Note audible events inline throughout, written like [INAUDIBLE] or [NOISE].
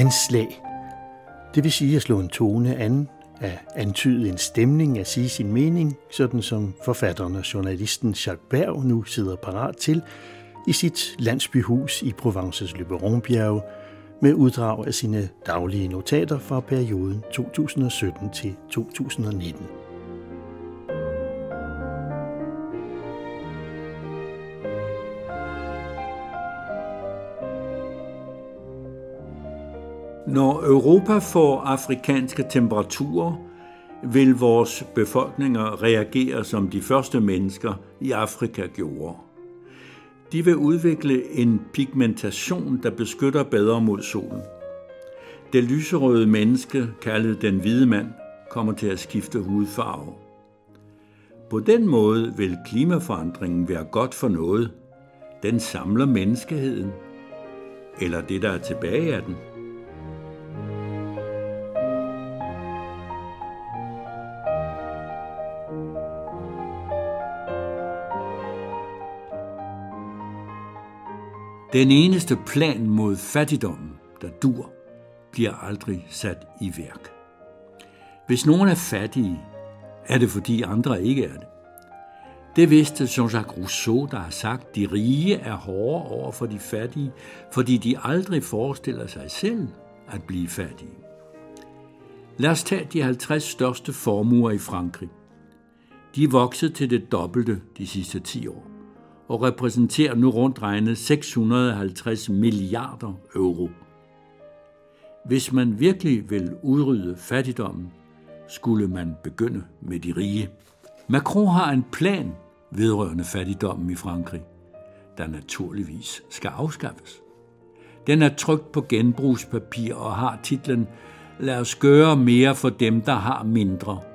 Anslag. Det vil sige at slå en tone an, at antyde en stemning, at sige sin mening, sådan som forfatteren og journalisten Jacques Berg nu sidder parat til i sit landsbyhus i Provences Le Baron med uddrag af sine daglige notater fra perioden 2017 til 2019. Når Europa får afrikanske temperaturer, vil vores befolkninger reagere som de første mennesker i Afrika gjorde. De vil udvikle en pigmentation, der beskytter bedre mod solen. Det lyserøde menneske, kaldet den hvide mand, kommer til at skifte hudfarve. På den måde vil klimaforandringen være godt for noget. Den samler menneskeheden, eller det, der er tilbage af den. Den eneste plan mod fattigdommen, der dur, bliver aldrig sat i værk. Hvis nogen er fattige, er det fordi andre ikke er det. Det vidste Jean-Jacques Rousseau, der har sagt, de rige er hårde over for de fattige, fordi de aldrig forestiller sig selv at blive fattige. Lad os tage de 50 største formuer i Frankrig. De er vokset til det dobbelte de sidste 10 år og repræsenterer nu rundt regnet 650 milliarder euro. Hvis man virkelig vil udrydde fattigdommen, skulle man begynde med de rige. Macron har en plan vedrørende fattigdommen i Frankrig, der naturligvis skal afskaffes. Den er trykt på genbrugspapir og har titlen Lad os gøre mere for dem, der har mindre –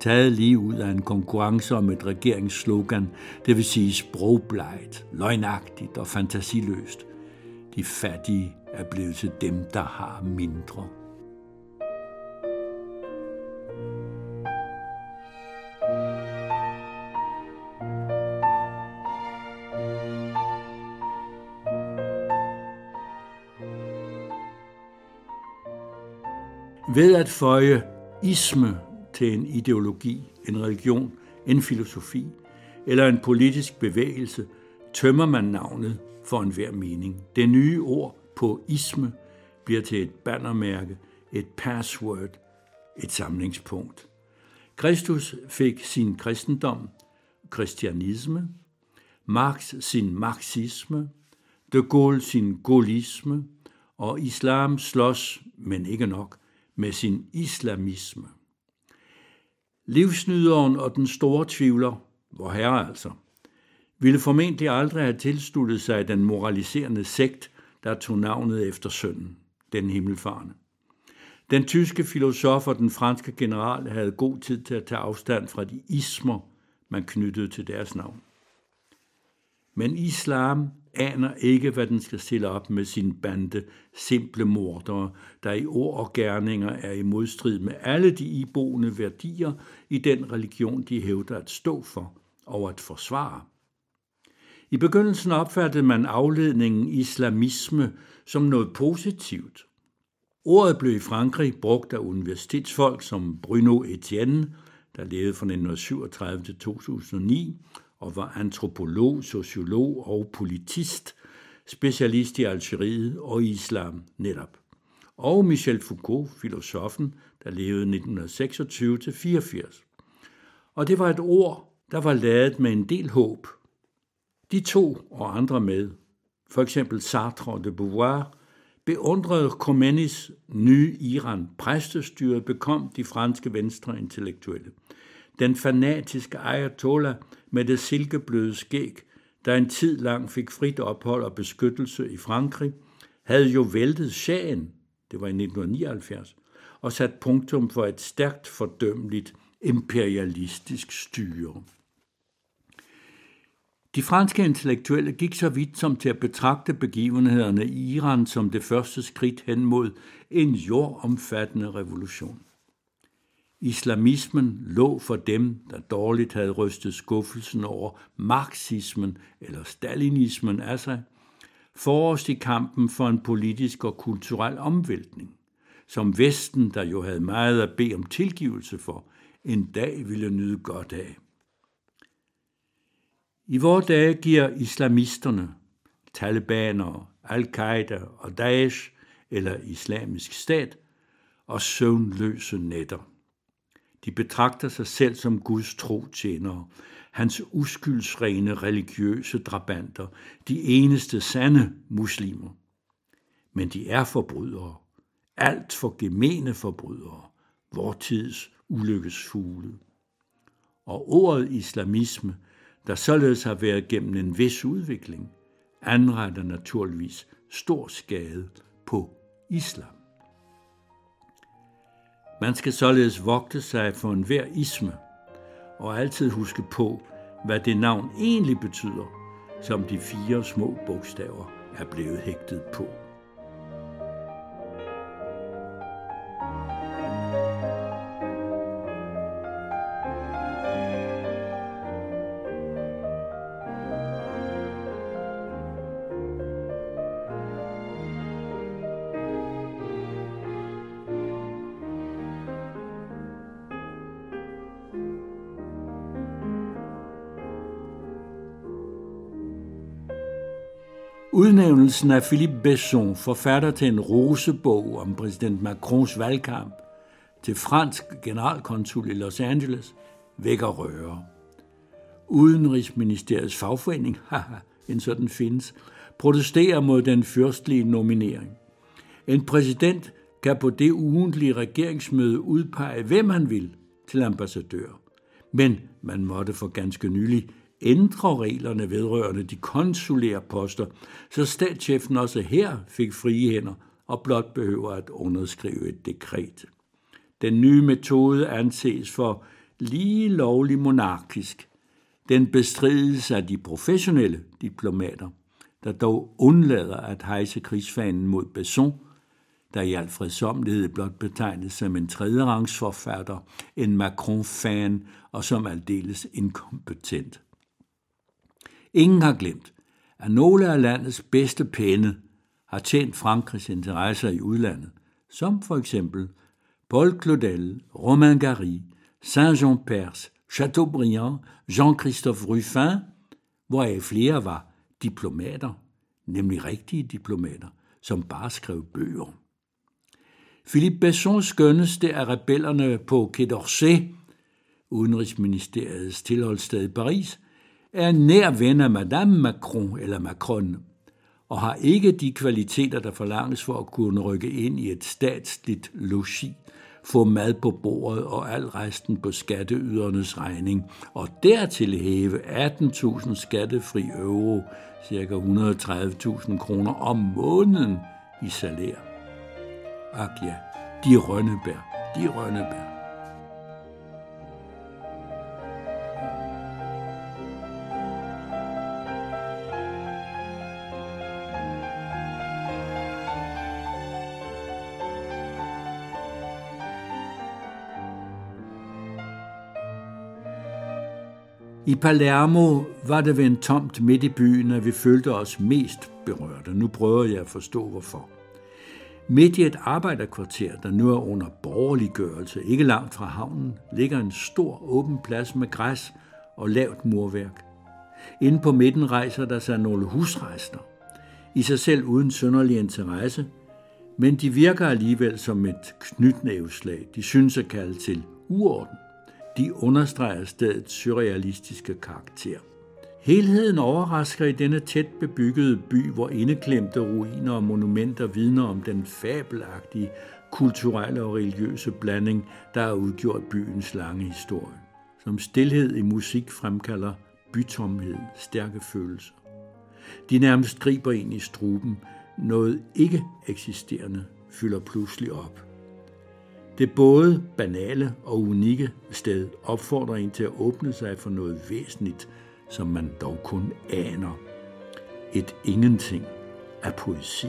taget lige ud af en konkurrence om et regeringsslogan, det vil sige sprogbleget, løgnagtigt og fantasiløst. De fattige er blevet til dem, der har mindre. Ved at føje isme til en ideologi, en religion, en filosofi eller en politisk bevægelse, tømmer man navnet for enhver mening. Det nye ord på isme bliver til et bannermærke, et password, et samlingspunkt. Kristus fik sin kristendom, kristianisme, Marx sin marxisme, de Gaulle sin gaullisme, og islam slås, men ikke nok, med sin islamisme. Livsnyderen og den store tvivler, hvor herre altså, ville formentlig aldrig have tilsluttet sig den moraliserende sekt, der tog navnet efter sønnen, den himmelfarne. Den tyske filosof og den franske general havde god tid til at tage afstand fra de ismer, man knyttede til deres navn. Men islam aner ikke, hvad den skal stille op med sin bande simple mordere, der i ord og gerninger er i modstrid med alle de iboende værdier i den religion, de hævder at stå for og at forsvare. I begyndelsen opfattede man afledningen islamisme som noget positivt. Ordet blev i Frankrig brugt af universitetsfolk som Bruno Etienne, der levede fra 1937 til 2009, og var antropolog, sociolog og politist, specialist i Algeriet og islam netop. Og Michel Foucault, filosofen, der levede 1926 til 84. Og det var et ord, der var lavet med en del håb. De to og andre med, for eksempel Sartre og de Beauvoir, beundrede Khomeinis nye Iran præstestyret bekom de franske venstre intellektuelle. Den fanatiske ayatollah med det silkebløde skæg, der en tid lang fik frit ophold og beskyttelse i Frankrig, havde jo væltet sagen, det var i 1979, og sat punktum for et stærkt fordømmeligt imperialistisk styre. De franske intellektuelle gik så vidt som til at betragte begivenhederne i Iran som det første skridt hen mod en jordomfattende revolution. Islamismen lå for dem, der dårligt havde rystet skuffelsen over marxismen eller stalinismen af sig, forrest i kampen for en politisk og kulturel omvæltning, som Vesten, der jo havde meget at bede om tilgivelse for, en dag ville nyde godt af. I vore dage giver islamisterne, talibanere, al-Qaida og Daesh eller islamisk stat og søvnløse nætter. De betragter sig selv som Guds tro tjenere, hans uskyldsrene religiøse drabanter, de eneste sande muslimer. Men de er forbrydere, alt for gemene forbrydere, vor tids ulykkesfugle. Og ordet islamisme, der således har været gennem en vis udvikling, anretter naturligvis stor skade på islam. Man skal således vogte sig for enhver isme, og altid huske på, hvad det navn egentlig betyder, som de fire små bogstaver er blevet hægtet på. Udnævnelsen af Philippe Besson, forfatter til en rosebog om præsident Macrons valgkamp, til fransk generalkonsul i Los Angeles, vækker røre. Udenrigsministeriets fagforening, [LAUGHS] haha, en sådan findes, protesterer mod den fyrstlige nominering. En præsident kan på det ugentlige regeringsmøde udpege, hvem han vil til ambassadør. Men man måtte for ganske nylig ændre reglerne vedrørende de konsulære poster, så statschefen også her fik frie hænder og blot behøver at underskrive et dekret. Den nye metode anses for lige lovlig monarkisk. Den bestrides af de professionelle diplomater, der dog undlader at hejse krigsfanen mod Besson, der i al fredsomlighed blot betegnes som en tredjerangsforfatter, en Macron-fan og som aldeles inkompetent. Ingen har glemt, at nogle af landets bedste pæne har tjent Frankrigs interesser i udlandet, som for eksempel Paul Claudel, Romain Gary, Saint-Jean Perse, Chateaubriand, Jean-Christophe Ruffin, hvoraf flere var diplomater, nemlig rigtige diplomater, som bare skrev bøger. Philippe Besson skønneste af rebellerne på Quai d'Orsay, Udenrigsministeriets tilholdssted i Paris, er nær ven af Madame Macron eller Macron, og har ikke de kvaliteter, der forlanges for at kunne rykke ind i et statsligt logi, få mad på bordet og al resten på skatteydernes regning, og dertil hæve 18.000 skattefri euro, ca. 130.000 kroner om måneden i salær. Ak ja, de Rønnebær, de Rønnebær. I Palermo var det ved en tomt midt i byen, at vi følte os mest berørte. Nu prøver jeg at forstå hvorfor. Midt i et arbejderkvarter, der nu er under borgerliggørelse, ikke langt fra havnen, ligger en stor åben plads med græs og lavt murværk. Inde på midten rejser der sig nogle husrejser. I sig selv uden sønderlig interesse, men de virker alligevel som et knytnæveslag. De synes at kalde til uorden de understreger stedets surrealistiske karakter. Helheden overrasker i denne tæt bebyggede by, hvor indeklemte ruiner og monumenter vidner om den fabelagtige kulturelle og religiøse blanding, der har udgjort byens lange historie. Som stillhed i musik fremkalder bytomhed stærke følelser. De nærmest griber ind i struben. Noget ikke eksisterende fylder pludselig op. Det både banale og unikke sted opfordrer en til at åbne sig for noget væsentligt, som man dog kun aner. Et ingenting af poesi.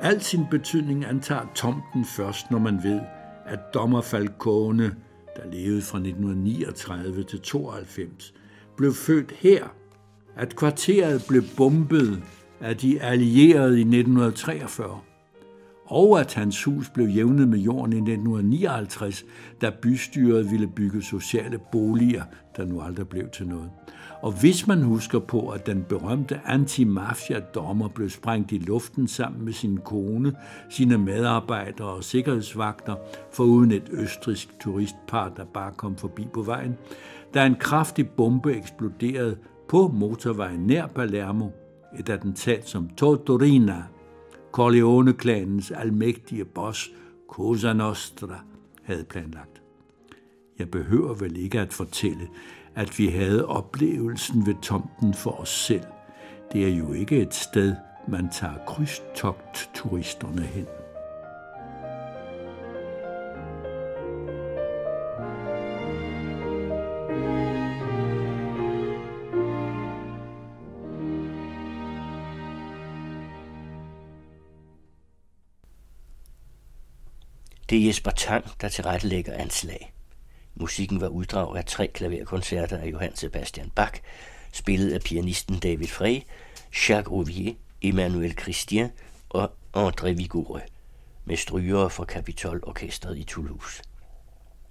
Al sin betydning antager tomten først, når man ved, at dommer Falcone, der levede fra 1939 til 92, blev født her, at kvarteret blev bombet af de allierede i 1943, og at hans hus blev jævnet med jorden i 1959, da bystyret ville bygge sociale boliger, der nu aldrig blev til noget. Og hvis man husker på, at den berømte antimafia-dommer blev sprængt i luften sammen med sin kone, sine medarbejdere og sikkerhedsvagter, foruden et østrisk turistpar, der bare kom forbi på vejen, da en kraftig bombe eksploderede på motorvejen nær Palermo, et attentat som Tortorina, Corleone-klanens almægtige boss Cosa Nostra havde planlagt. Jeg behøver vel ikke at fortælle, at vi havde oplevelsen ved tomten for os selv. Det er jo ikke et sted, man tager krydstogt turisterne hen. Det er Jesper Tang, der tilrettelægger anslag. Musikken var uddrag af tre klaverkoncerter af Johann Sebastian Bach, spillet af pianisten David Frey, Jacques Rouvier, Emmanuel Christian og André Vigoureux, med strygere fra Capitol Orkestret i Toulouse.